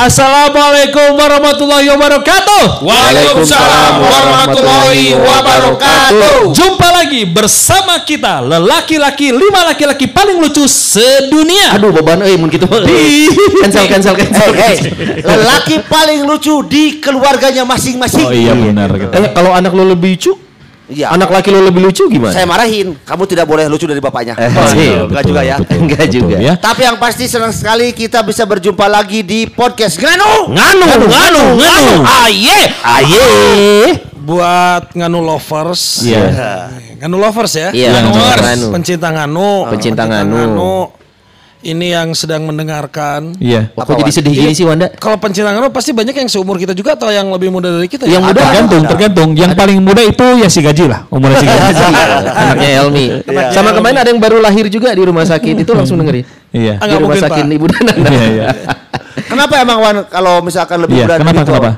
Assalamualaikum warahmatullahi wabarakatuh. Waalaikumsalam warahmatullahi wabarakatuh. Jumpa lagi bersama kita lelaki-laki lima laki-laki paling lucu sedunia. Aduh beban euy mun kitu. Cancel cancel cancel. Hey, lelaki paling lucu di keluarganya masing-masing. Oh iya benar. Eh kalau anak lo lebih lucu, Iya. anak laki lo lebih lucu gimana? Saya marahin, kamu tidak boleh lucu dari bapaknya. Eh, Oh, iya, enggak betul, juga ya. betul, Enggak betul, juga. ya. Tapi yang pasti senang sekali kita bisa berjumpa lagi di podcast Nganu. Nganu, nganu, nganu. Aye, aye. buat nganu lovers. Iya. Nganu lovers ya. Iya, Nganu nganu. lovers. Nganu. Pencinta nganu. Pencinta nganu. Ini yang sedang mendengarkan. Iya. Kok jadi sedih gini sih Wanda? Kalau pencinta nganu pasti banyak yang seumur kita juga atau yang lebih muda dari kita. ya? Yang muda Tergantung, tergantung. Yang paling muda itu ya si gaji lah. Umurnya si gaji. Anaknya Elmi. Sama kemarin ada yang baru lahir juga di rumah sakit itu langsung dengerin. Iya. Di rumah mungkin, sakit Pak. Ibu dan anak. Iya, iya. Kenapa emang Wan kalau misalkan lebih Iya, muda kenapa dari kenapa?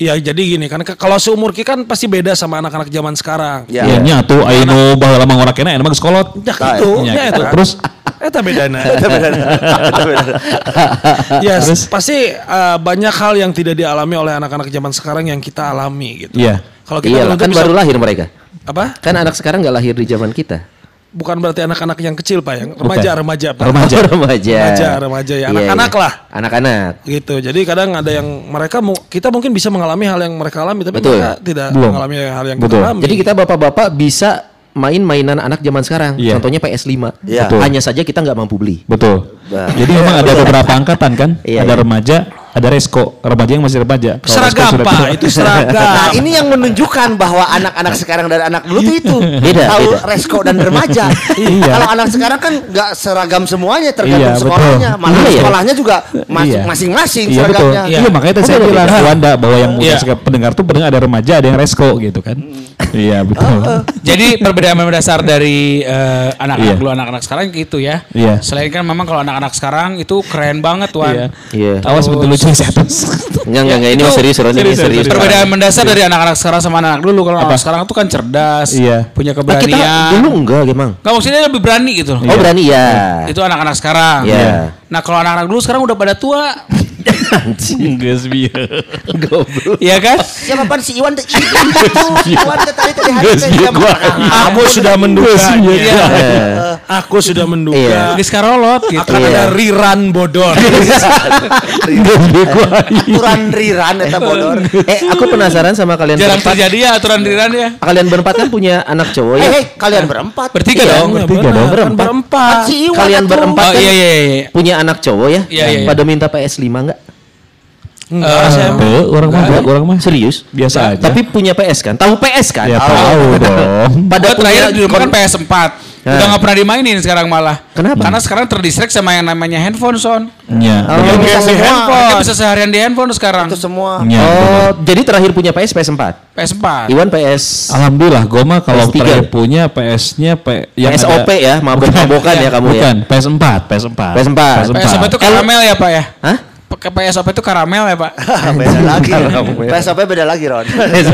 Iya, jadi gini kan kalau seumur kita kan pasti beda sama anak-anak zaman sekarang. Ya. Iya nya tuh ayeuna baheula mah ngora kena enak mah geus kolot. Ya gitu, Nya eta. Terus Eta bedana. ya, pasti uh, banyak hal yang tidak dialami oleh anak-anak zaman sekarang yang kita alami gitu. Iya. Kalau kita Iya, belum kan bisa- baru lahir mereka. apa? Kan anak sekarang nggak lahir di zaman kita. Bukan berarti anak-anak yang kecil pak, yang remaja, Bukan. remaja, pak. Remaja. Oh, remaja. Remaja, remaja, ya. Iya, Anak-anak iya. lah. Anak-anak. Gitu. Jadi kadang ada yang mereka mu- kita mungkin bisa mengalami hal yang mereka alami, tapi Betul. mereka tidak Belum. mengalami hal yang Betul. kita alami. Jadi kita bapak-bapak bisa main mainan anak zaman sekarang. Iya. Contohnya PS5. Iya. Betul. Hanya saja kita nggak mampu beli. betul. Nah. Jadi memang ada beberapa angkatan kan. Iya, ada iya. remaja, ada resko. Remaja yang masih remaja. Seragam resko sudah pak, itu seragam. Nah ini yang menunjukkan bahwa anak-anak sekarang dan anak dulu tuh itu Beda, tahu beda. resko dan remaja. Iya. Kalau anak sekarang kan nggak seragam semuanya tergantung Iya, betul. sekolahnya. Malah Iya, iya. sekolahnya juga Iya. masing-masing Iya seragamnya. Iya, makanya tadi saya Oh, bilang Wanda bahwa yang Iya. suka pendengar tuh pendengar ada remaja, ada yang resko gitu kan. Iya betul. Jadi perbedaan mendasar dari eh, anak-anak Iya. dulu anak-anak sekarang gitu ya. Iya. Selain kan memang kalau anak-anak sekarang itu keren banget Wan. Iya. Iya. Awas betul lucu saya Enggak, enggak, enggak. Ini mah serius, serius, serius. serius. Perbedaan mendasar dari anak-anak sekarang sama anak dulu. Kalau anak sekarang tuh kan cerdas, Iya. punya Nah, kita keberanian. dulu enggak, emang. Nggak maksudnya lebih berani gitu loh. Oh, berani ya. Itu anak-anak sekarang. Iya. Nah kalau anak-anak dulu sekarang udah pada tua, Geus bieu. Goblok. Iya kan? Siapa pan si Iwan teh Iwan teh tadi tadi hari teh gua. Aku sudah menduga. Iya. Aku sudah Iya. menduga. Di Skarolot gitu. Akan Iya. ada rerun bodor. aturan riran eta bodor. Eh, aku penasaran sama kalian Jarang berempat. terjadi ya aturan riran ya. Kalian berempat kan punya anak cowok ya? Eh, eh, kalian berempat. Bertiga Iya, dong. bertiga dong. Berempat. berempat. Si Iwan Kalian berempat iya iya iya. punya anak cowok ya? Iya, iya, iya. Pada minta PS5 enggak? Enggak. Tuh, orang mah orang mah Serius? biasa aja. Tapi punya PS kan? Tahu PS kan? ya tahu dong. Pada terakhir di rumah kan kon- PS4. Udah Nah. nggak pernah dimainin sekarang malah. Kenapa? Karena sekarang terdistract sama yang namanya handphone son. Iya. Oh, Game bisa di semua. handphone. Mereka bisa seharian di handphone sekarang. Itu semua. Iya, betul. Oh, jadi terakhir punya PS PS4. PS4. Iwan PS Alhamdulillah, gue mah kalau PS3. terakhir punya PS-nya P yang PSOP ada, ya, mabok-mabokan ya kamu ya. bukan PS4, PS4. PS4. PSOP itu karamel ya pak ya? Hah? Ke PSOP itu karamel ya pak? beda lagi. PSOP beda lagi, Ron.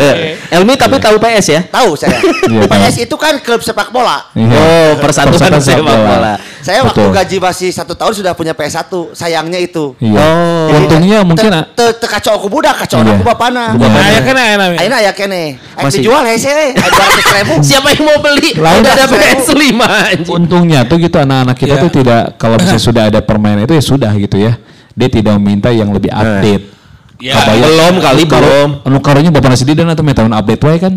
Elmi tapi tahu PS ya? Tahu saya. Iya. PS itu kan klub sepak bola. Iya. Oh, persatuan sepak bola. Saya waktu gaji masih satu tahun sudah punya PS1. Sayangnya itu. Iya. Oh. Untungnya mungkin kacau aku budak, kacau Iya. aku bapana. Benar. Nah, ya kan ya namanya. Aina aya kene. Ayo Masih- dijual hese we. Dua ratus ribu. Siapa yang mau beli? Udah ada PS5 anjing. untungnya tuh gitu anak-anak kita Iya. tuh tidak kalau misalnya sudah ada permainan itu ya sudah gitu ya. Dia tidak meminta yang lebih update. Ya. Kabayang- Belum kali, belum. Anu karonya bapak nasi didan atau tahun update wae kan.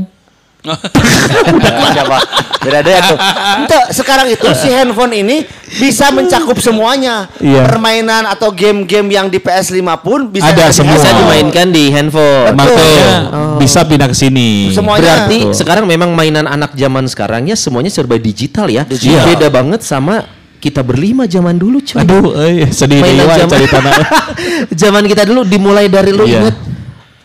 Siapa? Beda-beda tuh. Ente, sekarang itu si handphone ini bisa mencakup semuanya. Iya. Permainan atau game-game yang di PS5 pun bisa Ada di semua. Bisa dimainkan di handphone. Makanya bisa pindah ke sini. Semuanya. Berarti Betul. sekarang memang mainan anak zaman sekarang ya semuanya serba digital ya. Digital. Beda banget sama kita berlima zaman dulu coy. Aduh, eh, sedih Mainan cari tanah. zaman kita dulu dimulai dari lu Iya. inget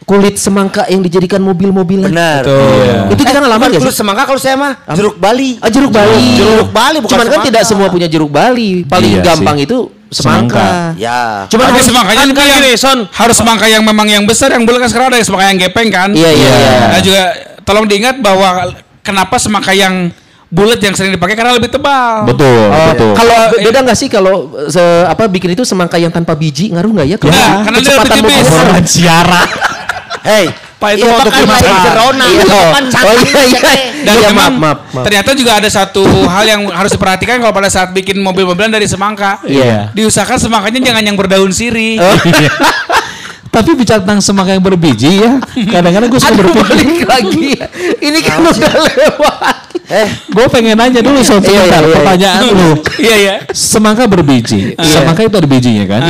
kulit semangka yang dijadikan mobil-mobilan. Benar. Iya. Itu kita ngalamin Bukan gak kulit sih? semangka kalau saya mah jeruk Bali. Ah, jeruk Bali. Jeruk Bali bukan Cuman kan semangka. tidak semua punya jeruk Bali. Paling Iya gampang sih. itu Semangka. semangka. Ya. Cuma harus semangkanya kan yang gini, Son. harus semangka yang memang yang besar yang bulat kan sekarang ada yang semangka yang gepeng kan. Iya, iya, iya. Nah juga tolong diingat bahwa kenapa semangka yang bulat yang sering dipakai karena lebih tebal. Betul, Oh, betul. Kalau be- beda nggak sih kalau se apa bikin itu semangka yang tanpa biji ngaruh nggak ya? Kalau Ya, karena dia lebih kecepatan tipis. Orang. Hei, Pak, itu iya, waktu kan. Corona. Iya. Kan Oh iya iya. Dan Iya, memang maaf, maaf, maaf. ternyata juga ada satu hal yang harus diperhatikan kalau pada saat bikin mobil-mobilan dari semangka. Iya. Diusahakan semangkanya jangan yang berdaun sirih. Oh, Tapi bicara tentang semangka yang berbiji ya, kadang-kadang gue suka Aduh, berpikir, balik lagi. ya. Ini kan udah lewat. Eh, gue pengen nanya dulu soal Iya, iya, iya. pertanyaan lu. Iya iya. Semangka berbiji, semangka itu ada bijinya kan?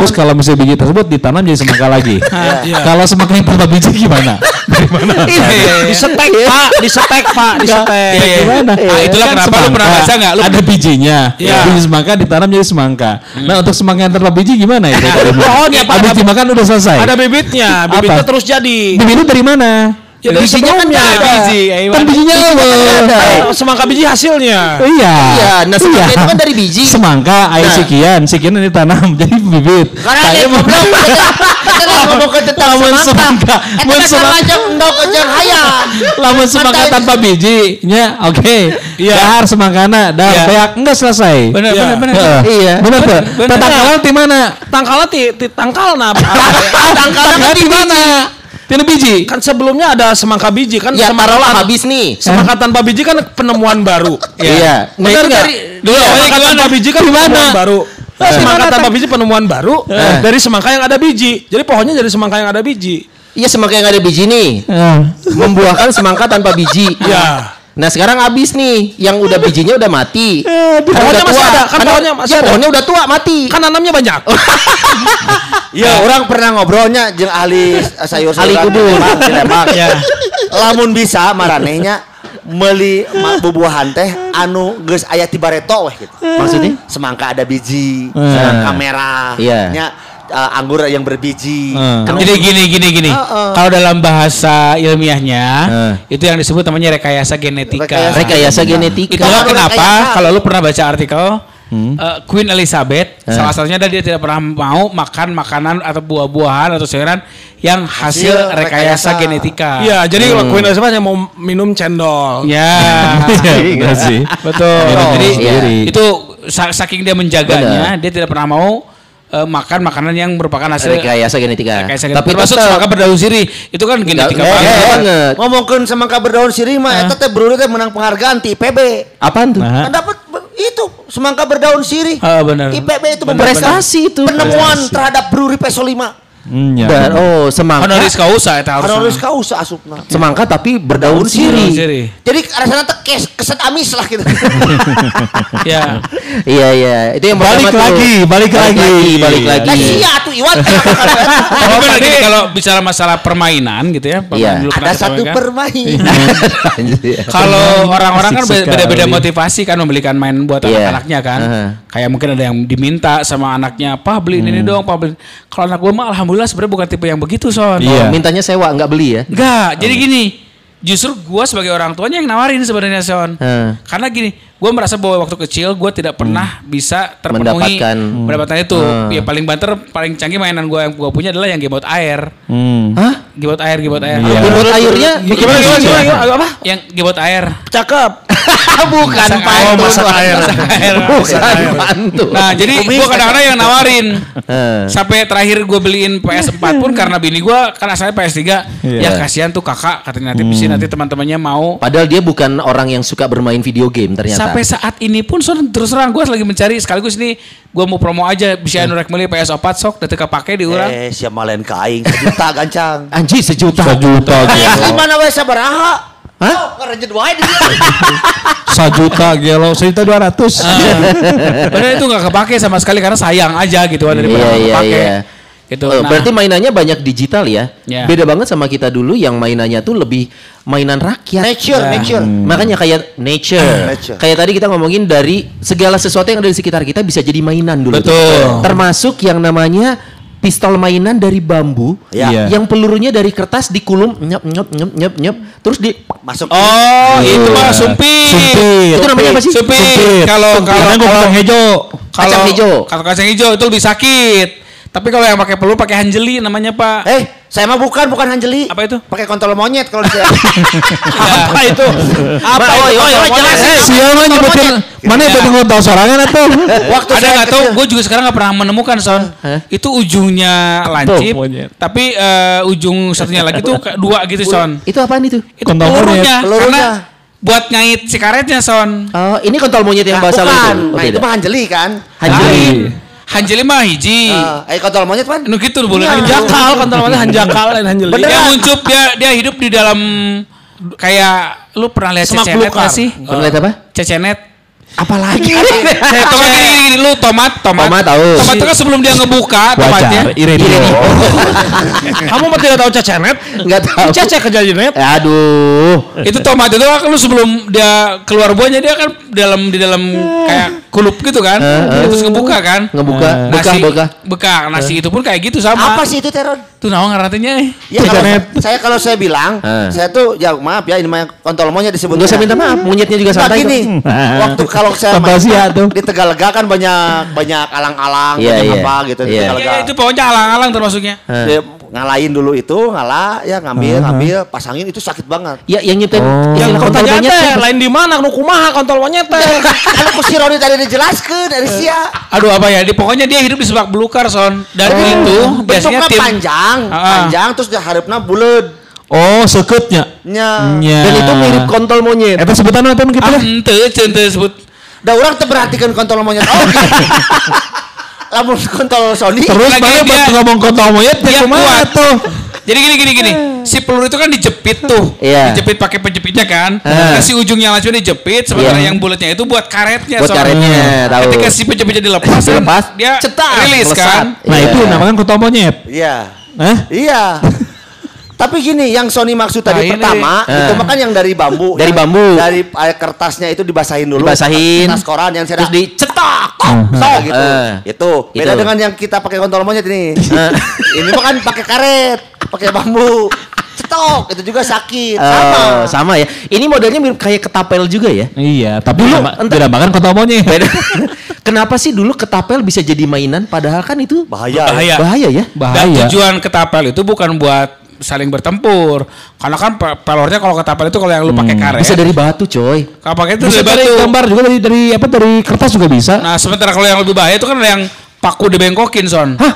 Terus kalau misalnya biji tersebut ditanam jadi semangka lagi. Kalau semangka yang tanpa biji gimana? Dari mana? Ini Disetek, Pak. Disetek, Pak. Disetek. Iya, iya. Gimana? Ah, itulah Kan kenapa lu pernah semangka, baca nggak? Lu Ada bijinya. Iya. Biji semangka ditanam jadi semangka. Nah untuk semangka yang tanpa biji gimana itu? Pohonnya, Pak. Habis dimakan udah selesai. Ada bibitnya, bibitnya Apa? terus jadi. Bibit itu dari mana? Ya, dari Bijinya kan nggak ada. biji. ayo, Kan bijinya? Eh, Semangka biji hasilnya. Iya. Iya, nah semangka itu kan dari biji. Semangka, air Nah. sekian, sekian ini tanam jadi bibit. karena dia mau ngomong ke Lamun semangka. kita semangka. lajang endau kejar hayam. lamun semangka tanpa bijinya, oke. Iya. Dahar semangkana, dahar Iya. peak enggak selesai. Benar, Iya. benar, benar. Iya. Benar tuh. bener. Tatangkalan di mana? Tangkalnya ti, ti tangkal nah. Tangkalan di mana? Tidak biji. kan sebelumnya ada semangka biji kan Ya semangka taruhlah habis nih. semangka tanpa biji kan penemuan baru. Iya. Nah, Benar itu nggak? Dulu Iya, semangka gimana? tanpa biji kan Gimana? penemuan baru. Eh. semangka tanpa biji penemuan baru dari semangka yang ada biji. Jadi pohonnya dari semangka yang ada biji. Iya semangka yang ada biji nih. Eh. Membuahkan semangka tanpa biji. Iya. Nah sekarang habis nih, yang udah bijinya udah mati. Pohonnya udah masih tua. ada, kan Karena- pohonnya masih ya, ada. pohonnya udah tua mati. Kan nanamnya banyak. Ya, orang pernah ngobrolnya jeung ahli eh, sayur Ahli kebun. Ya. Lamun bisa maranehnya meuli ma- bubuahan teh anu geus aya ti bareto weh gitu. Maksudnya? Semangka ada biji, Eh. semangka merah, Iya. nya, eh, anggur yang berbiji. Eh. Anu- Jadi gini gini gini. Kalau dalam bahasa ilmiahnya Eh. itu yang disebut namanya rekayasa genetika. Rekayasa. Rekayasa genetika. Itulah Kalau kenapa rekayasa. kalau lu pernah baca artikel eh, Queen Elizabeth salah satunya dia tidak pernah mau makan makanan atau buah-buahan atau sayuran yang hasil rekayasa rekayasa. genetika. Iya, jadi kalau Queen Elizabeth hanya mau minum cendol. Ya. Iya enggak sih. Betul. Minum Jadi sendiri. itu sa- saking dia menjaganya, dia tidak pernah mau eh, makan makanan yang merupakan hasil Rekayasa genetika. rekayasa genetika. Tapi termasuk tetap- semangka berdaun sirih. Itu kan Eh, genetika eh, banget. banget. Ngomongkeun semangka berdaun sirih mah eta teh Bruri teh menang penghargaan ti IPB. Apaan tuh? Nah. Kan dapat itu semangka berdaun sirih. Ah, benar. IPB itu Benar, Prestasi itu. penemuan terhadap Bruri Peso 5. Hmm, ya. Dan, oh semangka. Honoris causa eta harus. Honoris causa asupna. Semangka tapi berdaun sirih. sirih. Jadi rasanya teh kes keset amis lah gitu. Ya. Iya iya. Itu yang Balik lagi, balik lagi. balik lagi. Iya tuh Iwan. Gini kalau bicara masalah permainan gitu ya. Iya. Ada satu kan? permainan. Kalau orang-orang kan beda-beda sekali. motivasi kan membelikan main buat Iya. anak-anaknya kan. Kayak mungkin ada yang diminta sama anaknya, "Pak, beliin ini dong, Pak." beliin." Kalau anak gue mah alhamdulillah sebenarnya bukan tipe yang begitu, Son. Iya. Mintanya sewa nggak beli ya? Enggak, jadi gini. Justru gue sebagai orang tuanya yang nawarin sebenarnya Son. Hmm. Karena gini, gue merasa bahwa waktu kecil gue tidak pernah bisa terpenuhi Mendapatkan. mendapatkan itu. Hmm. Ya paling banter, paling canggih mainan gue yang gue punya adalah yang game out air. Hmm. Hah? Out air, out air. Iya. Remote airnya Gimana gimana gimana, gimana? apa? Yang out air. Cakep. bukan Masak pantun. air, masak air. Masak air. Bukan pantun. Nah, jadi gue kadang-kadang yang nawarin. Eh. Sampai terakhir gue beliin PS4 pun karena bini gue kan asalnya PS3. Iya. Ya kasihan tuh kakak katanya nanti bisa nanti teman-temannya mau. Padahal dia bukan orang yang suka bermain video game ternyata. Sampai saat ini pun Son, terus terang gue lagi mencari sekaligus ini gue mau promo aja bisa anu rek meuli PS4 sok teka pakai di urang. Eh, siapa malen ka aing sejuta gancang. Anjir sejuta. Sejuta Eh, gimana we sabaraha? Hah? Kok reject wae di Sajuta gelo, sejuta dua ratus. Padahal itu nggak kepake sama sekali karena sayang aja gitu kan daripada iya, kepake. iya. Gitu. Oh, Nah, berarti mainannya banyak digital ya. Ya. Beda banget sama kita dulu yang mainannya tuh lebih mainan rakyat. Nature, nature. Makanya kayak nature. Nature. Kayak tadi kita ngomongin dari segala sesuatu yang ada di sekitar kita bisa jadi mainan dulu. tuh. Betul. Termasuk yang namanya pistol mainan dari bambu Iya. yang pelurunya dari kertas dikulum nyep nyep nyep nyep nyep terus di Masuk. Oh, itu mah sumpit. Sumpit. itu namanya apa sih? Sumpit. Kalau kalau potong hijau. kalau Kacang hijau. Kalau kacang hijau itu lebih sakit. Tapi kalau yang pakai peluru pakai hanjeli namanya Pak. Eh, saya mah bukan, bukan Hanjeli. Apa itu? Pakai kontol monyet kalau saya. Apa itu? Apa oi, itu? oi, oi, jelas. Eh, siapa nyebutin mana itu nggak tahu sorangan atau? Waktu Ada nggak tahu? Gue juga sekarang nggak pernah menemukan son. Itu ujungnya lancip, tapi eh, ujung satunya lagi tuh kayak dua gitu son. Itu apaan itu? Itu Kontol pelurunya, monyet. Pelurunya. karena buat ngait si karetnya son. Oh, ini kontol monyet yang Nah, bahasa lu itu. bukan. Oh, Nah, itu mah Hanjeli kan. Hanjeli. Hanjeli mah hiji. Eh, eh kontol monyet kan? Nu gitu boleh Hanjakal kan namanya hanjakal lain hanjeli. Bener. Dia muncul dia dia hidup di dalam kayak lu pernah lihat cecenet sih? Pernah lihat apa? Cecenet. Apalagi? Saya tomat gini, gini, gini, lu tomat, tomat. Tomat tahu. Tomat itu kan sebelum dia ngebuka tomatnya. Wajar, Irenio. Kamu mah tidak tahu cecenet? Enggak tahu. Cecek ke jajanet. Aduh. itu tomat itu kan lu sebelum dia keluar buahnya dia kan dalam di dalam kayak kulup gitu kan. Terus ngebuka kan. Ngebuka, bekah, Nasi, bekah. bekah. Nasi itu pun kayak gitu sama. Apa sih itu Teron? Tuh naon ngarantinya eh. Ya kalau saya kalau saya bilang, Eh. saya tuh ya maaf ya ini mah kontol monyet disebut. Enggak usah minta maaf, monyetnya juga santai. gini, waktu kalau saya main tuh. di Tegalega kan banyak banyak alang-alang, Iya, banyak iya. apa gitu di Iya. Tegalega. Ya, itu pokoknya alang-alang termasuknya. Eh. Dia ngalahin dulu itu, ngalah ya ngambil, ngambil, pasangin itu sakit banget. Ya yang nyiptain Yang yang kau kontol tanya teh lain di mana nu kumaha kontol monyet teh. Kalau ku si Roni tadi dijelaskan dari sia. Aduh apa ya? Di, pokoknya dia hidup di semak belukar son. Dan itu biasanya tim panjang, Ah. panjang terus dia harapna bulat. Oh, seketnya. Nya. Nya. Dan itu mirip kontol monyet. Eta sebutan apa gitu ente, ente sebut. Da orang terperhatikan kontol monyet. Oh, gitu. Lamun kontol Sony. Terus Lagi mana dia- buat ngomong kontol monyet Dia kumaha kuat. tuh? Jadi gini gini gini, si peluru itu kan dijepit tuh, Iya. dijepit pakai penjepitnya kan. Ah. Nah, si ujungnya langsung dijepit, sementara Iya. yang bulatnya itu buat karetnya. Buat soalnya. karetnya, tahu. Ketika si penjepitnya dilepas, Dilepas, dia cetak, rilis kan. Nah, Iya. itu namanya kontol monyet. Iya. Hah? Iya. Tapi gini, yang Sony maksud tadi Nah, ini- pertama itu Eh. mah kan yang dari bambu. Dari Yang bambu. Dari eh, kertasnya itu dibasahin dulu. Dibasahin. Kertas koran yang saya Terus dicetak. Tok, gitu. Eh. Itu beda Itu. dengan yang kita pakai kontol monyet ini. Eh. ini mah kan pakai karet, pakai bambu. Cetok, itu juga sakit. Oh, Sama. sama ya. Ini modelnya mirip kayak ketapel juga ya. Iya, tapi Dulu, entah- tidak makan kontol monyet. Beda. Kenapa sih dulu ketapel bisa jadi mainan padahal kan itu Bahaya. Bahaya. bahaya ya? Dan Bahaya. tujuan ketapel itu bukan buat saling bertempur. Karena kan pe- pelornya kalau ketapel itu kalau yang lu pakai karet. Bisa dari batu, coy. Kalau pakai itu Bisa dari dari batu. gambar juga dari dari apa dari kertas juga bisa. Nah, sementara kalau yang lebih bahaya itu kan ada yang paku dibengkokin, Son. Hah?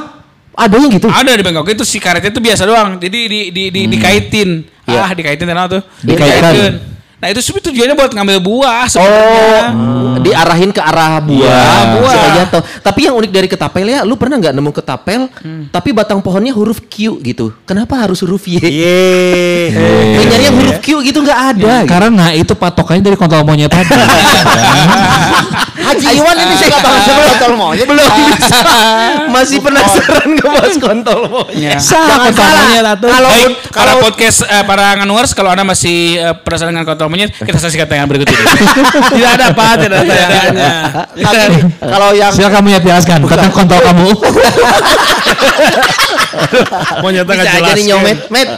Ada yang gitu? Ada di Bangkok itu si karetnya itu biasa doang. Jadi di di, di, dikaitin. Iya. Ah, dikaitin kenapa tuh? Dikaitkan. Nah, itu sebenarnya tujuannya buat ngambil buah Oh, sebenarnya. diarahin ke arah buah, Iya, buah. supaya jatuh. Tapi yang unik dari ketapel ya, lu pernah nggak nemu ketapel, tapi batang pohonnya huruf Q gitu? Kenapa harus huruf Y? Yang nyari yang huruf Q gitu nggak ada. gitu. Karena itu patokannya dari kontol monyet tadi. Haji Iwan ini saya nggak tahu siapa kontol monyet. Belum bisa. Masih penasaran ngebahas kontol Ya. monyet. Sama kontol monyet. Kalau podcast eh, para nganuars kalau Anda masih eh, penasaran dengan kontrol monyet, kita saksikan tayangan berikut ini. Tidak ada apa, tidak ada tayangannya. tapi kalau yang Silakan monyet jelaskan, tentang kontol kamu. Monyetnya Bisa nggak aja jelas. nih nyomet, met.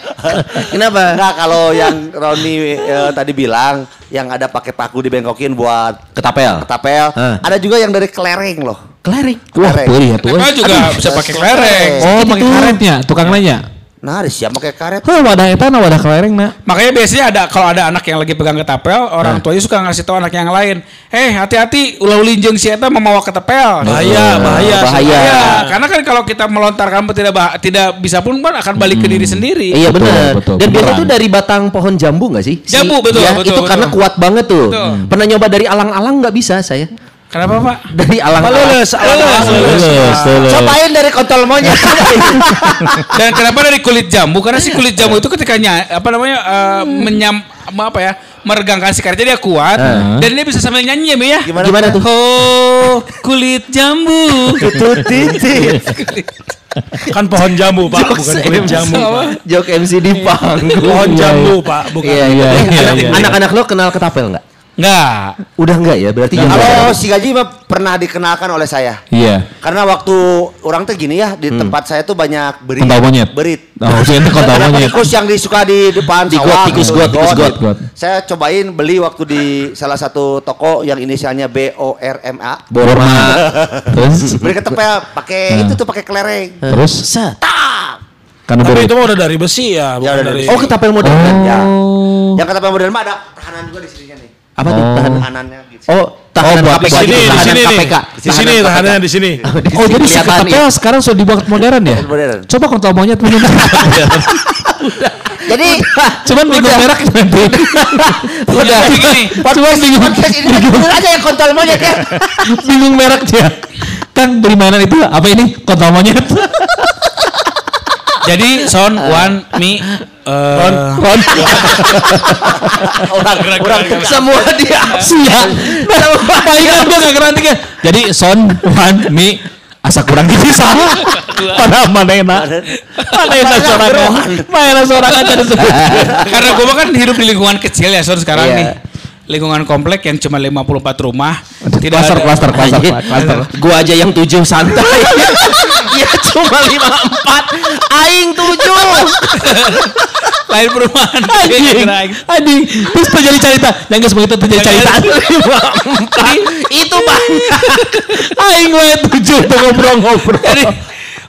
Kenapa? Enggak kalau yang Roni eh, tadi bilang yang ada pakai paku dibengkokin buat Ketapel. ketapel, ada juga yang dari kelereng loh. Kelereng. Wah, Kelereng. boleh ya tuh. Juga bisa pakai kelereng. Oh, pakai karetnya, tukang nanya. Nah, ada siapa pakai karet? Hah, wadah eta na wadah kelereng na. Makanya biasanya ada kalau ada anak yang lagi pegang ketapel, orang tuanya suka ngasih tahu anak yang lain, "Eh, hati-hati ulah ulin jeung si eta membawa ketapel." Bahaya, bahaya. Bahaya. Iya, karena kan kalau kita melontarkan tidak bah- tidak bisa pun kan akan balik ke diri sendiri. Iya Betul, benar. betul, Dan biasanya itu dari batang pohon jambu nggak sih? Si- Jambu, betul, ya, betul, Itu betul. karena kuat banget tuh. Betul. Pernah nyoba dari alang-alang nggak bisa saya. Kenapa, Pak? Dari alang-alang. Lulus, alang-alang lulus. Cobain dari kontol monyet. Dan kenapa dari kulit jambu? Karena si kulit jambu itu ketika apa namanya eh, menyam apa ya meregangkan si karetnya dia kuat dan dia bisa sambil nyanyi ya Mi ya. Gimana? Gimana tuh? Oh kulit jambu. Tutut titit. Kan pohon jambu pak, bukan kulit jambu. Pak. Jok MC di panggung. Pohon jambu pak, bukan. Iya, iya. Iya, iya, iya. Anak-anak lo kenal ketapel nggak? Enggak. Udah enggak ya? Berarti Nggak. jangan- Kalau si Gaji mah pernah dikenalkan oleh saya. Iya. Karena waktu orang tuh gini ya, di tempat saya tuh banyak berit. Kontol monyet. Berit. Oh, saya itu kontol Ada monyet. tikus yang disuka di depan Di sawah. tikus gitu, got, tikus got. Got. Saya cobain beli waktu di salah satu toko yang inisialnya B O R M A. Borma. Terus Beli ketepel pakai Nah. itu tuh pakai kelereng. terus Set. karena Tapi berit. itu mah udah dari besi ya, bukan udah dari. Oh ketapel modern. Ya. Oh. Yang ketepel modern mah ada tahanan juga di sininya nih. Apa tuh? Oh. Tahan. Tahanannya gitu. Oh, tahanan Oh, KPK. di sini, di tahanan sini. KPK. Di sini Tahanan di sini. Oh jadi si Kelihatan ketapel nih. sekarang sudah dibuat modern ya? Modern. Coba kontol monyet minum. Jadi Cuman bingung merek nanti. Udah gini. Cuman bingung, podcast ini bener aja yang kontol monyet ya. bingung merek dia. Kang beli mainan itu apa ini? Kontol monyet. Jadi son one mi eh Ron. orang orang Semua dia. Sia. Palingan gue gak keranting ya. Jadi son, wan, mi, asa kurang gitu sama. Pada mana enak. Mana enak sorangan. Mana enak sorangan jadi sebut. karena gue kan hidup di lingkungan kecil ya son sekarang Iya. nih. Lingkungan komplek yang cuma 54 rumah. Klaster, ada- klaster, klaster, Anjing. klaster. Gua aja yang tujuh santai. Dia cuma lima empat. Aing tujuh. Lain perumahan. Anjing, anjing. Terus terjadi cerita. Yang gak sebegitu terjadi cerita. Itu banyak. Aing gue tujuh tuh ngobrol-ngobrol. Jadi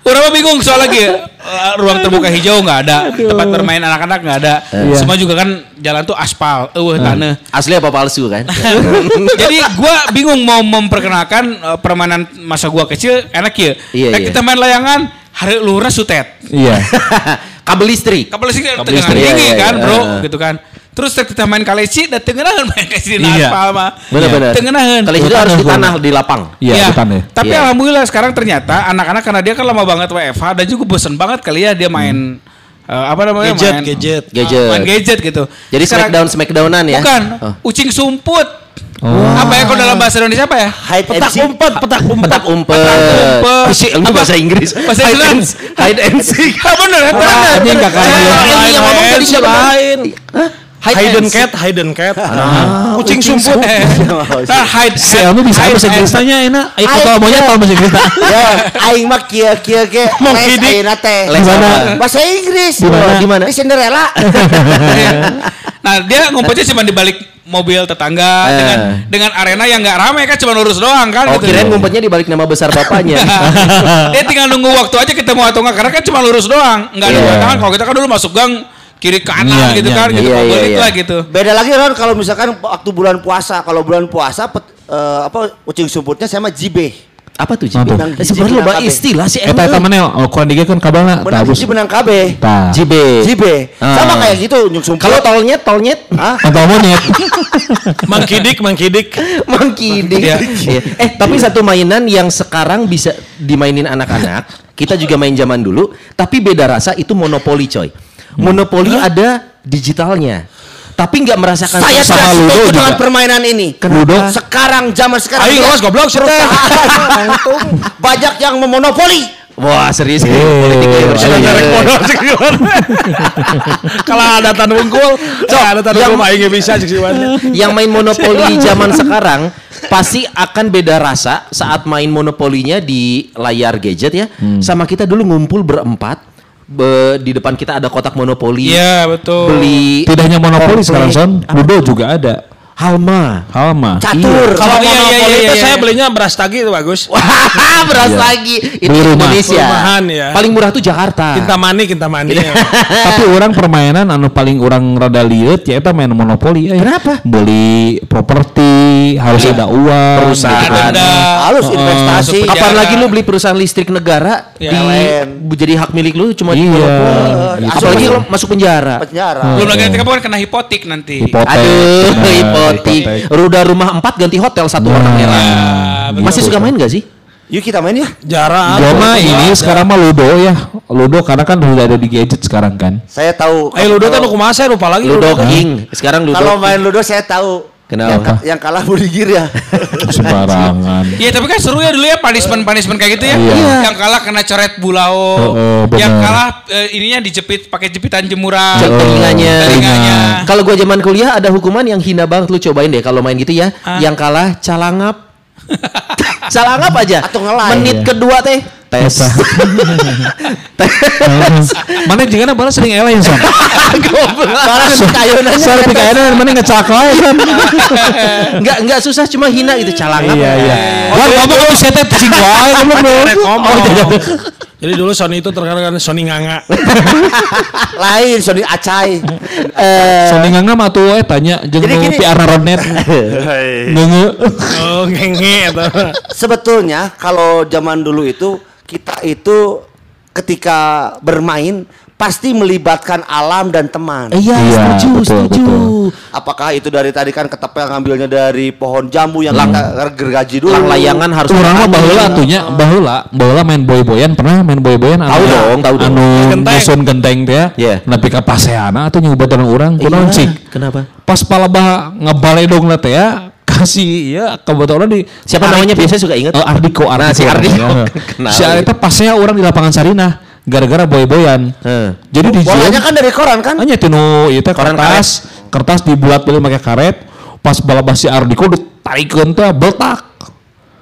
orang mah bingung soal lagi eh, ruang terbuka hijau nggak ada, tempat bermain anak-anak nggak ada. Iya. Semua juga kan jalan tuh aspal, eueuh tanah. Asli apa palsu kan? Jadi gua bingung mau memperkenalkan eh, permainan masa gua kecil enak ya. Iya, Kayak iya. kita main layangan, hari luhurna sutet. Iya. Kabel listrik. Kapal listrik Kabel tengah listrik, tinggi iya, iya, kan, iya. Bro, gitu kan. Terus kita main kaleci dan tengenahan main kaleci di Iya. aspal mah. Benar-benar. Tengenahan. Kalau itu harus di tanah di lapang. Iya, Iya. hutan ya. Tapi Iya. alhamdulillah sekarang ternyata anak-anak karena dia kan lama banget WFH dan juga bosen banget kali ya dia main eh, apa namanya Gadget, main gadget. Gadget. main gadget gitu. Jadi Sekarang- smackdown smackdownan ya? Bukan, Oh. ucing sumput. Oh. Apa ya kalau dalam bahasa Indonesia apa ya? hide and Petak seek. umpet, petak umpet. Petak umpet. umpet. Isi, lu Apa? bahasa Inggris. Bahasa Hide Inggris. and- Hide and seek. Ah bener ya, bener. Anjing kakak Eh, lu. Ini yang ngomong tadi siapa? lain. Hidden and seek. cat, hidden cat. Ah, Kucing sumput. Nah, hide, Si Elmi bisa bahasa and- Inggris tanya enak. Ayo kontol monyet tau bahasa Inggris. Ya, aing mah kieu kieu ge Monkey les ayeuna teh. Di mana? apa? Bahasa Inggris. Di mana? Di mana? Di Cinderella. Nah dia ngumpetnya cuma di balik mobil tetangga Eh. dengan dengan arena yang nggak ramai kan cuma lurus doang kan Oh gitu. kirain ngumpetnya di balik nama besar bapaknya. dia tinggal nunggu waktu aja ketemu atau enggak karena kan cuma lurus doang nggak ada Iya. yeah. tangan kalau kita kan dulu masuk gang kiri kanan Iya, gitu iya, kan iya. gitu iya, balik iya. lah gitu Beda lagi kan kalau misalkan waktu bulan puasa. Kalau bulan puasa pet- eh, apa ucing sumputnya sama jibe. Apa tuh Jibe? tuh? Eh, Sebenarnya lo Jibe. istilah sih. Eta eta mana oh, kurang dikit kan kabarna Menang hiji menang KB. Jibe. Jibe. Ah. Sama kayak gitu sumput. Kalau tolnyet, tolnyet. Hah? Kontol monyet. Mangkidik, mangkidik. Monkey Dick. Iya. Iya. Eh tapi satu mainan yang sekarang bisa dimainin anak-anak, kita juga main zaman dulu, tapi beda rasa itu monopoli coy. Monopoli ada digitalnya, tapi nggak merasakan Saya tidak setuju juga. dengan permainan ini. Ludo. Sekarang zaman sekarang. Ya, awas goblok perusahaan banyak yang memonopoli. Wah serius Eh, politiknya iya, bersama. iya. Sih Kalau ada tan unggul, ada tan yang- unggul mah bisa. Yang main monopoli zaman sekarang pasti akan beda rasa saat main monopolinya di layar gadget ya, Hmm. sama kita dulu ngumpul berempat. Be- di depan kita ada kotak monopoli. iya betul Beli Tidak hanya monopoli Komplek. sekarang son. Ludo juga ada. Halma. Halma. Catur. Kalau Oh, iya, iya, monopoli iya, itu iya. saya belinya beras tagi itu bagus. Wah, beras Iya. lagi. Itu Beli rumah. Indonesia. Perumahan, ya. Paling murah tuh Jakarta. Kintamani, kintamani. Tapi orang permainan anu paling orang rada liut ya eta main monopoli. Eh. Kenapa? Beli properti, harus ada uang. Perusahaan. gitu kan. ada Halus investasi. masuk Kapan Penjara. lagi lu beli perusahaan listrik negara Ya, di lain. jadi hak milik lu cuma di Iya. monopoli. Iya. Apalagi lu masuk penjara. penjara. belum lagi nanti kamu kan kena hipotik nanti Hipotek. Aduh, Nah, hipotek. Ruda rumah empat ganti hotel satu warna merah. Ah, betul. Masih suka main gak sih? Yuk kita main ya. Jarang. Gua mah ini sekarang mah Ludo ya. Ludo karena kan udah ada di gadget sekarang kan. Saya tahu. Eh Ludo kan aku masa lupa lagi Ludo Ludo. King. Sekarang Ludo. Kalau main Ludo saya tahu. Kenapa? Yang, ka- yang kalah Budigir ya. Sembarangan. Iya tapi kan seru ya dulu ya punishment punishment kayak gitu ya. Iya. Yang kalah kena coret bulau. Heeh, bener. yang kalah eh, ininya dijepit pakai jepitan jemuran. Cek telinganya. Telinganya. Kalau gua zaman kuliah ada hukuman yang hina banget lu cobain deh kalau main gitu ya. Ah. Yang kalah calangap. calangap aja. Atau ngelai. Menit Iya. kedua teh tes. Mana juga balas sering eleh son. Balas kayonannya. Soalnya pikirnya mana ngecak wae kan. Enggak enggak susah cuma hina gitu calangap. Iya iya. Wah ngomong lu setet lu. Rek ngomong. Jadi dulu Sony itu terkenal kan Sony nganga. Lain Sony Acai. Sony nganga mah tuh eh tanya jeung Jadi nu piarna rodnet. Ngeunge. Oh ngenge. Sebetulnya kalau zaman dulu itu kita itu ketika bermain pasti melibatkan alam dan teman. Iya, Iya, setuju, betul, setuju. betul. Apakah itu dari tadi kan ketepel ngambilnya dari pohon jambu yang kita gergaji dulu. Lang layangan harus Urang mah baheula atunya baheula baheula main boy-boyan pernah main boy-boyan Tahu dong, tahu dong. Anu nyusun genteng teh ya. Iya. Nepi ka paseana atuh nyubadan urang kunaon Iya, cik. Kenapa? Pas palebah ngebaledong na teh ya kasih ya kebetulan di Siapa namanya biasanya suka inget? Oh, Ardiko, Ardiko. Nah, si Ardiko. Ya. Si Ardiko pasnya orang di lapangan Sarinah gara-gara boy-boyan. Heeh. Jadi di Bolanya kan dari koran kan? hanya tinu itu Koran kertas, kertas dibuat beli pakai karet. Pas balabas si Ardiko ditarikeun teh beltak.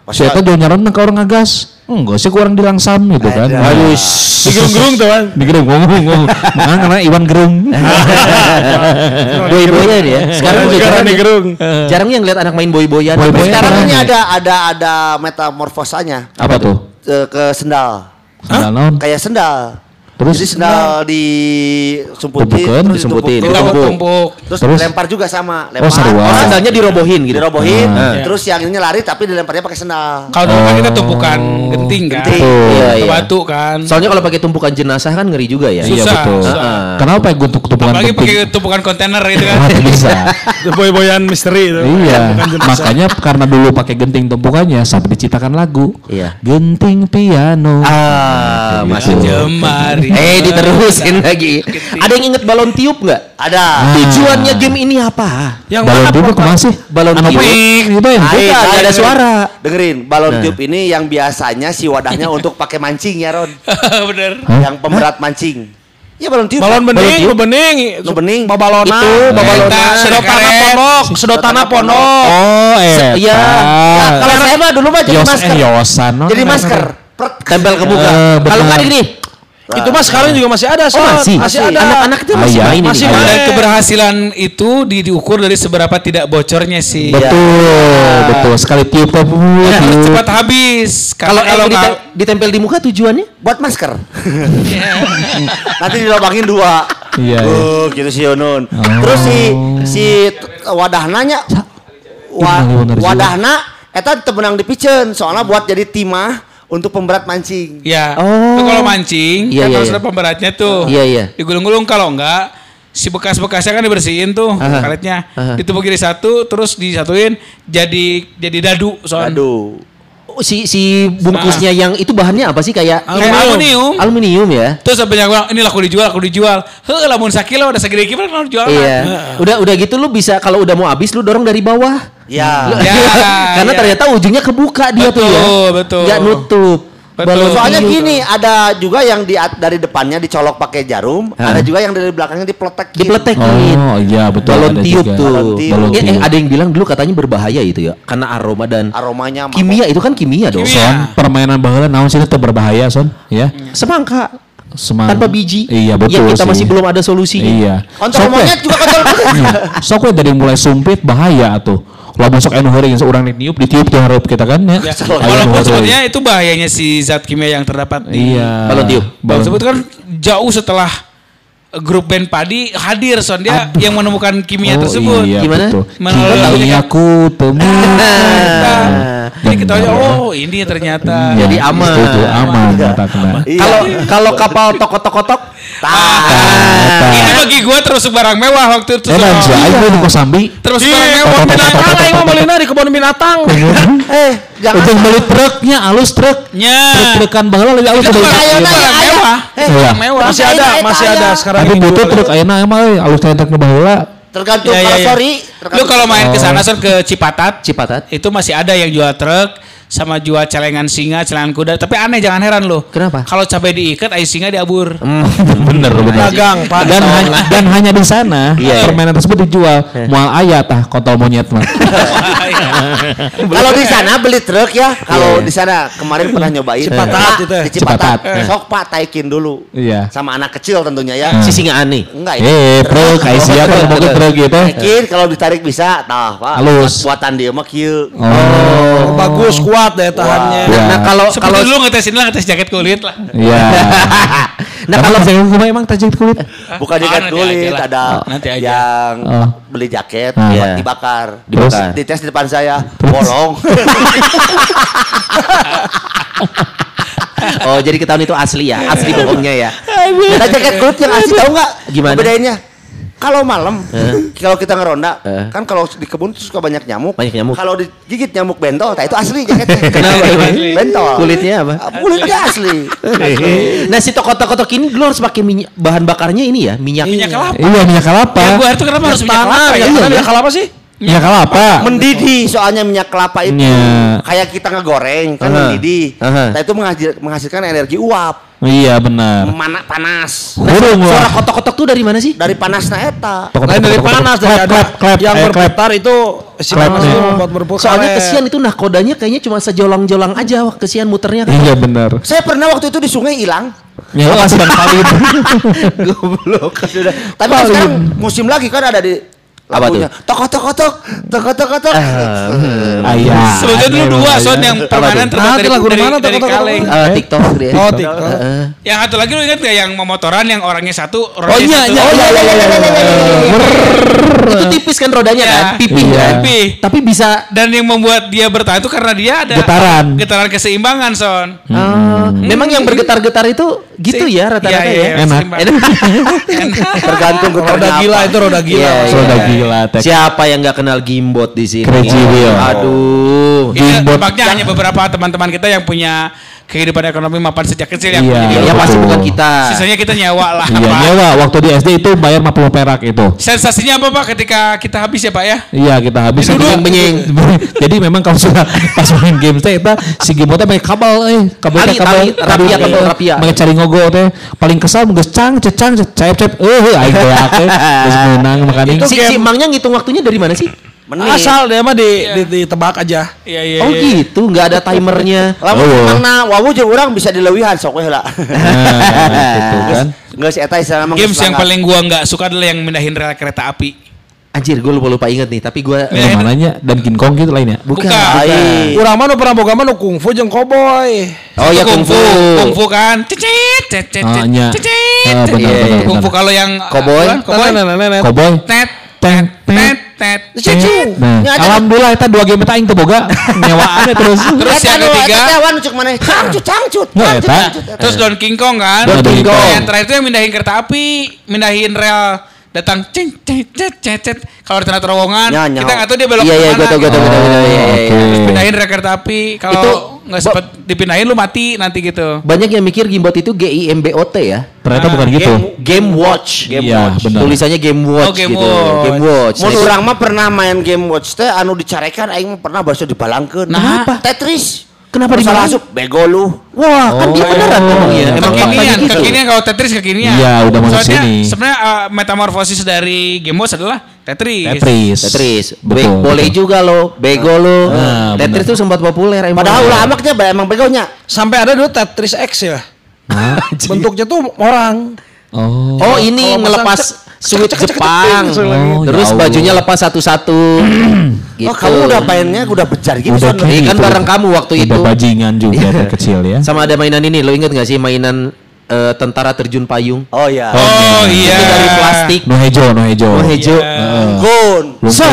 Si eta jual nyaran ka orang ngagas. Enggak sih kurang dilangsam gitu kan. Aduh. Digerung-gerung tuh kan. Digerung ngomong ngomong. Makanya karena Iwan Gerung. Boy-boyan ya. Sekarang Sekarang jarang, digerung. jarang yang lihat anak main boy-boyan. Sekarang ini ada ada ada metamorfosanya Apa tuh? ke, ke sendal. Sandal naon? Kayak sendal. Terus? Jadi sendal disumputin, Tumpukeun, terus disumputin, ditumpuk, ditumpuk. Tumpuk. terus, Terus? dilempar juga sama, lempar. Oh, sarua. Oh, sandalnya dirobohin gitu. dirobohin, Ah. terus yang ini lari tapi dilemparnya pakai sendal. Kalau dulu kan kita tumpukan genting kan. Genting. Iya, iya. batu kan. Soalnya kalau pakai tumpukan jenazah kan ngeri juga ya. Iya Susah, betul. susah. Kenapa ya gue untuk tumpukan Apalagi pakai tumpukan kontainer itu kan. Bisa. Boy-boyan misteri itu. Iya, makanya karena dulu pakai genting tumpukannya sampai diciptakan lagu. Iya. Genting piano. Ah, masih Jemari. Eh, diterusin lagi. Ada yang inget balon tiup nggak? Ada. Tujuannya game ini apa? Yang balon Pok? ke mana sih? Balon tiup. gitu ya. Nah, Bukan, nah, ada dengerin. suara. Dengerin, balon Nah. tiup ini yang biasanya si wadahnya untuk pakai mancing ya Ron. Bener. Yang pemberat mancing. Ya balon tiup. Balon kan? bening, tiup. bening, Nu bening. babalona, Itu, babalona, Eta, sedotana pondok, sedotana pondok. Oh, eh. Iya. Nah, kalau saya mah dulu mah jadi Yos, masker. eh, yosan, no? Jadi masker. Pret. Tempel ke muka. Eh, Kalau benar. nggak gini, Itu mah sekarang juga masih ada, Son. masih. Masih ada. Anak-anak itu masih iya. main Masih ini. main. Dan keberhasilan itu di- diukur dari seberapa tidak bocornya sih. Betul, betul. Sekali tiup Ya, harus cepat habis. Kalau kalau nggak ditempel di muka tujuannya? Buat masker. Nanti dilobangin dua. Iya, iya. Oh, gitu si Yonun. Oh. Terus si si t- wadahna wa, wadahna eta temenang dipicen soalnya buat jadi timah untuk pemberat mancing. Ya, Oh. itu kalau mancing Iya, kan iya, harus iya. ada pemberatnya tuh. Iya, iya. Digulung-gulung kalau enggak si bekas-bekasnya kan dibersihin tuh Aha. karetnya. Aha. Ditumpuk jadi satu terus disatuin jadi jadi dadu soalnya. Aduh. Si si bungkusnya yang itu bahannya apa sih kayak Kayak aluminium. aluminium ya? Terus banyak bilang ini laku dijual, laku dijual. Heh, lamun sakilo udah segede gimana kalau dijual? Iya. Udah udah gitu lu bisa kalau udah mau habis lu dorong dari bawah. Ya. Ya, Karena ya. ternyata ujungnya kebuka dia tuh ya. Betul, betul. Nggak nutup. Betul. Soalnya tiup. gini, ada juga yang di dari depannya dicolok pakai jarum, Hah? ada juga yang dari belakangnya dipletek. dipletekin. Oh, iya betul. balon ada tiup juga. tuh. Balon tiup. Balon Eh, eh, tiup. ada yang bilang dulu katanya berbahaya itu ya, karena aroma dan Aromanya kimia itu kan kimia dong. Kimia. Son, permainan baheula naon sih itu berbahaya, Son? Ya. Semangka Semang. tanpa biji. Iya, betul Yang kita sih. masih belum ada solusinya. Iya. Monyet juga kontrol monyet. Iya. Sok we dari mulai sumpit bahaya tuh. Kalau masuk anu heureung seorang ditiup ditiup tuh hareup kita kan ya. Ya, walaupun sebenarnya itu bahayanya si zat kimia yang terdapat di Iya. Balon tiup. Balon tersebut kan jauh setelah grup band padi hadir son dia yang menemukan kimia Oh, tersebut. Iya, Gimana? Betul. Melalui- Kimiaku temu. Jadi kita tahu, oh ini ternyata. Iya, Jadi aman. Setuju, aman kena. Iya. Kalau kalau kapal tok-tok-tok Tah. Ini bagi gue terus barang mewah waktu itu. Eh dan si Son. Aing di Kosambi. Terus barang mewah. binatang aing mau melina di kebun binatang. Eh, jangan Ujung beli truknya alus truk. Nya. Truk-trukan baheula lebih alus Itu dari barang Ayo, ayo, ayo. mewah. Eh, Iya. Barang mewah. Masih ada, masih ada sekarang Tapi butuh truk ayeuna emang euy alus truk baheula. Tergantung iya, kalau iya. sorry. Lu kalau main ke sana Son ke Cipatat, Cipatat. itu masih ada yang jual truk sama jual celengan singa, celengan kuda. Tapi aneh jangan heran lu. Kenapa? Kalau cabai diikat, ai singa diabur. bener bener. Dagang, Pak. Dan hanya dan hanya di sana Iya. permainan tersebut dijual mual aya tah kontol monyet mah. Kalau di sana beli truk ya, kalau di sana kemarin pernah nyobain. Cipatat itu ya? Di Cipatat. Cipatat. Sok Pak taikin dulu. Iya. Sama anak kecil tentunya ya. Si singa aneh. Enggak ya. Eh, truk kayak siapa mau ke truk gitu. Taikin kalau ditarik bisa, tah Pak. Halus. Buatan dia mah kieu. Oh. Bagus, kuat daya tahannya. Wah. Nah kalau Seperti kalau dulu ngetesin lah ngetes jaket kulit lah. Iya. nah kalau saya ngomong emang tajik kulit. Bukan Oh, jaket kulit, aja lah. ada Oh, nanti aja. yang Oh. beli jaket Ah. buat dibakar. Dibakar. Terus dites di depan saya, bolong. oh jadi ketahuan itu asli ya, asli bohongnya ya. Ada jaket kulit yang asli tahu nggak? Gimana? Bedainnya? Kalau malam, kalau kita ngeronda, Eh. kan kalau di kebun tuh suka banyak nyamuk. Banyak nyamuk. Kalau digigit nyamuk bentol, nah itu asli jaketnya. Kenapa? Bentol. Kulitnya apa? Ah, Kulitnya asli. Nah si toko-toko ini dulu harus pakai minyak bahan bakarnya ini ya minyak. Minyak kelapa. Iya minyak kelapa. Ya gua itu kenapa harus minyak kelapa ya? ya, minyak kelapa sih? Minyak kelapa. Mendidih soalnya minyak kelapa itu. Iya. Kayak kita ngegoreng kan Aha. mendidih. Aha. Nah itu menghasil- menghasilkan energi uap. Iya benar. Mana panas. Burung Suara lah. kotok-kotok tuh dari mana sih? Dari panasnya eta. Lain dari panas dari Klep, ada klep, yang eh, berputar itu si Klep, panas itu membuat berputar. Soalnya kesian itu nahkodanya kayaknya cuma sejolang-jolang aja wah kesian muternya. Iya benar. Saya pernah waktu itu di sungai hilang. Ya kasih dan paling. Goblok. Sudah. Tapi kan sekarang musim lagi kan ada di Apa tuh? Tok tok tok tok tok tok. Ayah. Sebetulnya dulu dua son yang permanen terbuat Nah, dari, lagu dari, mana dari kaleng. Eh, TikTok dia. Oh, TikTok. Heeh. Yang satu lagi lu ingat gak yang memotoran yang orangnya satu, Oh rodanya iya satu? iya iya iya iya. Itu tipis kan rodanya Iya. kan, pipi Iya. kan. Pipi. Tapi bisa Dan yang membuat dia bertahan itu karena dia ada Getaran. getaran keseimbangan son. Ah, memang yang bergetar-getar itu gitu ya rata-rata iya, iya, ya. Enak. Tergantung Roda gila itu roda gila. Iya, iya. Roda gila, Tek. Siapa yang nggak kenal gimbot di sini? Crazy Wheel. Aduh. Ini Gimbot. tampaknya hanya beberapa teman-teman kita yang punya kehidupan ekonomi mapan sejak kecil yang Iya. punya Ya pasti bukan kita. Sisanya kita nyewa lah. Iya Pak. nyewa waktu di SD itu bayar 50 perak itu. Sensasinya apa Pak ketika kita habis ya Pak ya? Iya kita habis Duduk, benyeng. Jadi memang kalau sudah pas main game teh kita si game teh pakai kabel eh kabel teh kabel rapia, kabel rapia. Cari ngogo teh paling kesal geus cang cecang cep cep eh aing teh geus menang makanya Si, si emangnya ngitung waktunya dari mana sih? Menit. Asal dia mah di, di, ditebak aja. Iya iya. oh iya. gitu, nggak ada timernya. Lamun Oh. menangna wawu jeung urang bisa dileuwihan sok we heula. Nah, gitu kan. Geus eta istilah mah Games yang paling gua nggak suka adalah yang mindahin rel kereta api. Anjir, gue lupa lupa inget nih. Tapi gue Yang mananya dan King Kong gitu lainnya. Bukan. Ai. Urang mah nu pernah boga mah nu kungfu jeung cowboy. Oh ya kungfu. Kungfu kan. Cicit, cicit, cicit. Ah, benar, Iya, benar, iya. Kungfu kalau yang Cowboy. Cowboy. Cowboy. Tet, Tet, tet, tet. Cicit. Nah, alhamdulillah eta dua game eta aing teu boga nyewaannya terus. Terus Eta yang nu, ketiga. eta teh wan cuk maneh. Cangcut cangcut. Terus Don King Kong kan. Don King Kong. Yang terakhir itu yang mindahin kereta api, mindahin rel datang cing cing cet cet cet kalau tengah terowongan Ya, kita nggak tahu dia belok Iya iya, ke mana gue tau gue tau gitu. gue tau. Iya, iya, iya. Oke. Terus pindahin rel kereta api kalau nggak sempet dipindahin lu mati nanti gitu Banyak yang mikir gimbot itu G I M B O T ya. Ternyata bukan gitu. Game Watch. Iya, benar. Tulisannya Game Watch Oh, Game gitu. Watch. Game Watch. Mun Nah, itu- urang mah pernah main game watch teh anu dicarekan aing pernah bahasa dibalangkeun. Nah. Apa? Tetris. Kenapa salah dimarahin? asup bego lu. Wah, kan dia beneran ngomongnya. Emang faktanya kekinian gitu. kekinian kalau Tetris kekinian Iya, udah masuk Soalnya sini. sebenarnya uh, metamorfosis dari Game Watch adalah Tetris Tetris. Tetris. Be- Betul. boleh betul. juga lo, bego lo. Ah, Tetris benar. tuh sempat populer emang. Padahal ulah amaknya emang begonya. Sampai ada dulu Tetris X ya. Bentuknya tuh orang. Oh. Oh ini ngelepas cek- Jepang. cek- cek- Oh, Terus ya Allah. bajunya lepas satu-satu. gitu. Oh, kamu udah mainnya udah bejar gitu. Udah Iya kan gitu. bareng kamu waktu Udah itu. bajingan juga dari kecil ya. Sama ada mainan ini, lo inget gak sih mainan eh, tentara terjun payung. Oh iya. Oh iya. Itu dari plastik. No hejo, no hejo. Oh, hejo. Gun. So,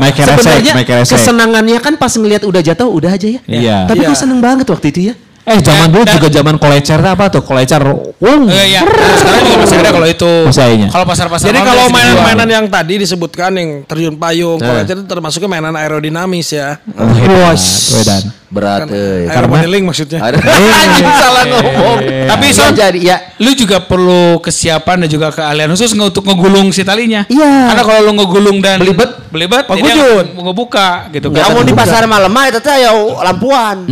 Mike Resek, sebenarnya kesenangannya kan pas ngelihat udah jatuh udah aja ya. Iya. Tapi Iya. gue seneng banget waktu itu ya. Eh zaman dulu juga zaman kolecer apa tuh? Kolecer. Wung. Eh, iya. Nah, sekarang juga masih ada kalau itu. Masih adanya. Kalau pasar-pasar Jadi kalau mainan-mainan yang tadi disebutkan yang terjun payung, Eh. kalau itu termasuknya mainan aerodinamis ya. Oh, hebat. Wedan. Berat eh. Aeromodeling maksudnya. Anjing, salah ngomong. Tapi Ya, Son, jadi ya lu juga perlu kesiapan dan juga keahlian khusus nge- untuk ngegulung si talinya. Iya. Karena kalau lu ngegulung dan Belibet. belibet, Pak jadi Gujun. mau ngebuka gitu. Kan. Kamu di pasar malam mah itu teh ya lampuan.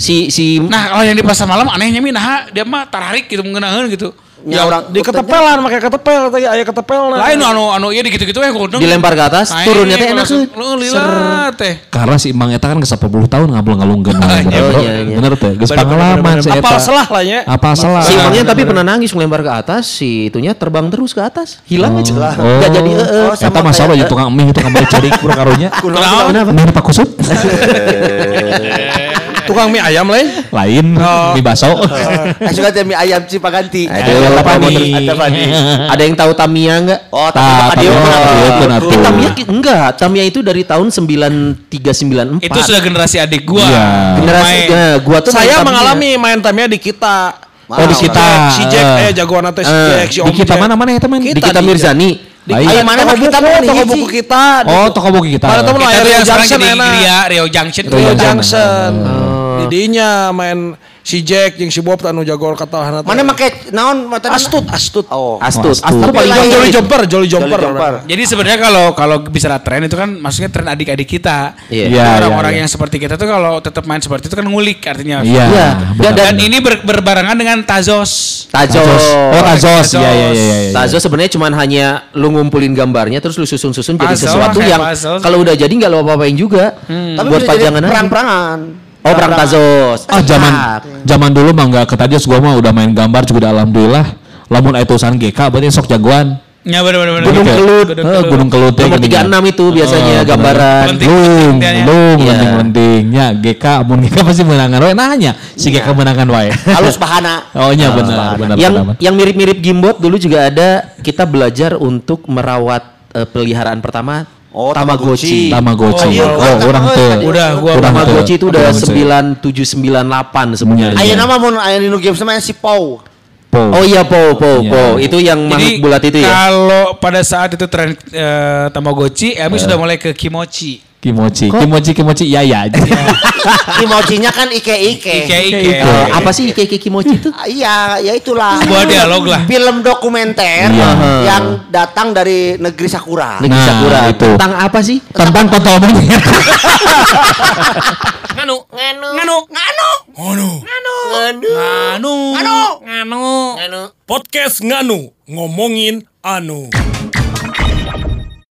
Si si Nah kalau yang di pasar malam anehnya mi nah dia mah tarik gitu mengenahan gitu. Ya orang Di ketepelan pakai ketepel tadi aya ketepel nah. Lain anu anu iya gitu-gitu ya godong. dilempar ke atas, turunnya teh enak langsung- tuh. Lu lila teh. Karena si Imang Eta kan ke 10 tahun ngabul ngalungkeun. Iya, iya, iya. Bener tuh. Geus pengalaman si. Eta. Apa salah lah ya. Apa salah? Si Imangnya tapi pernah nangis melempar ke atas, si itunya terbang terus ke atas, hilang aja. Oh, Nggak jadi eh, eh. Oh, Eta masalah ya tukang mie tukang beli cari bro karunya. Kenapa? Pak Kusut. tukang mie ayam lain? Lain oh. mie baso oh. Eh, suka mie ayam cipaganti aduh apa ada yang tahu Tamia oh, enggak oh Tamia Tamia enggak. Tamia itu dari tahun 9394 itu sudah generasi adik gua. Iya. Generasi gua tuh saya mengalami main Tamia di kita. Oh di kita. Si Jack eh jagoan atau si eh, Jack si Om. Di kita mana mana ya teman? Kita? Di kita. Mirzani. Ayo mana? Toko kita mana toko buku kita. Oh, toko buku kita. Mana teman layar Rio Junction enak. Rio Junction. Rio Junction. Oh. Di dinya main si Jack yang si Bob anu jagoan kata Mana make naon mata Astut, astut. Oh. Astut. Astut. Astut paling Lain. Jolly Jumper, Jolly Jolly Jumper. Jadi sebenarnya kalau kalau bicara tren itu kan maksudnya tren adik-adik kita. Iya. Iya, Orang-orang iya, iya. yang seperti kita tuh kalau tetap main seperti itu kan ngulik artinya. Iya. Iya. benar. Dan, ini ber- berbarengan dengan Tazos. Tajos. Oh Tazos. Tazos. Iya iya iya. iya. Tazos sebenarnya cuma hanya lu ngumpulin gambarnya terus lu susun-susun jadi sesuatu yang kalau udah jadi nggak lo apa-apain juga. Tapi Buat pajangan aja. perang-perangan. Oh, perang Tazos. Ah zaman zaman dulu mah nggak ketajos gua mah udah main gambar juga udah alhamdulillah. Lamun aya tulisan GK berarti sok jagoan. Ya benar-benar. Gunung Gitu. Kelut. Eh, Gunung Kelut teh Nomor geuningan. 36 itu biasanya Oh, gambaran. Lenting. Lung, Lenting-lentingnya. lung, Iya. lenting-lentingnya GK, mun GK pasti menangan wae nanya si GK menangan wae. Halus bahana. Oh iya benar, benar, yang benar. yang mirip-mirip gimbot dulu juga ada kita belajar untuk merawat eh, peliharaan pertama Oh, Tamagotchi. Tamagotchi. Oh, iya. Oh, orang Oh, tuh. Udah, gua Orang Tamagotchi itu udah Orang tuh. 9798 sebenarnya. Iya. Ayo nama mun aya di nu game sama si Pau. Po. Oh iya po po Iya. po itu yang makhluk bulat itu ya. Kalau pada saat itu tren eh, Tamagotchi, Ami sudah mulai ke Kimochi. Kimochi, Kimochi, Kimochi, iya ya. Kimochinya kan ike-ike. Ike-ike. Eh, apa sih Ike Ike Kimochi itu? Ah, Iya, ya itulah. Sebuah dialog lah. Film dokumenter Iya. yang datang dari negeri Sakura. Negeri Nah, Sakura. itu. Tentang apa sih? Tentang kontol monyet. Nganu, nganu, nganu, nganu, nganu, nganu, nganu, nganu, nganu. Podcast Nganu ngomongin anu.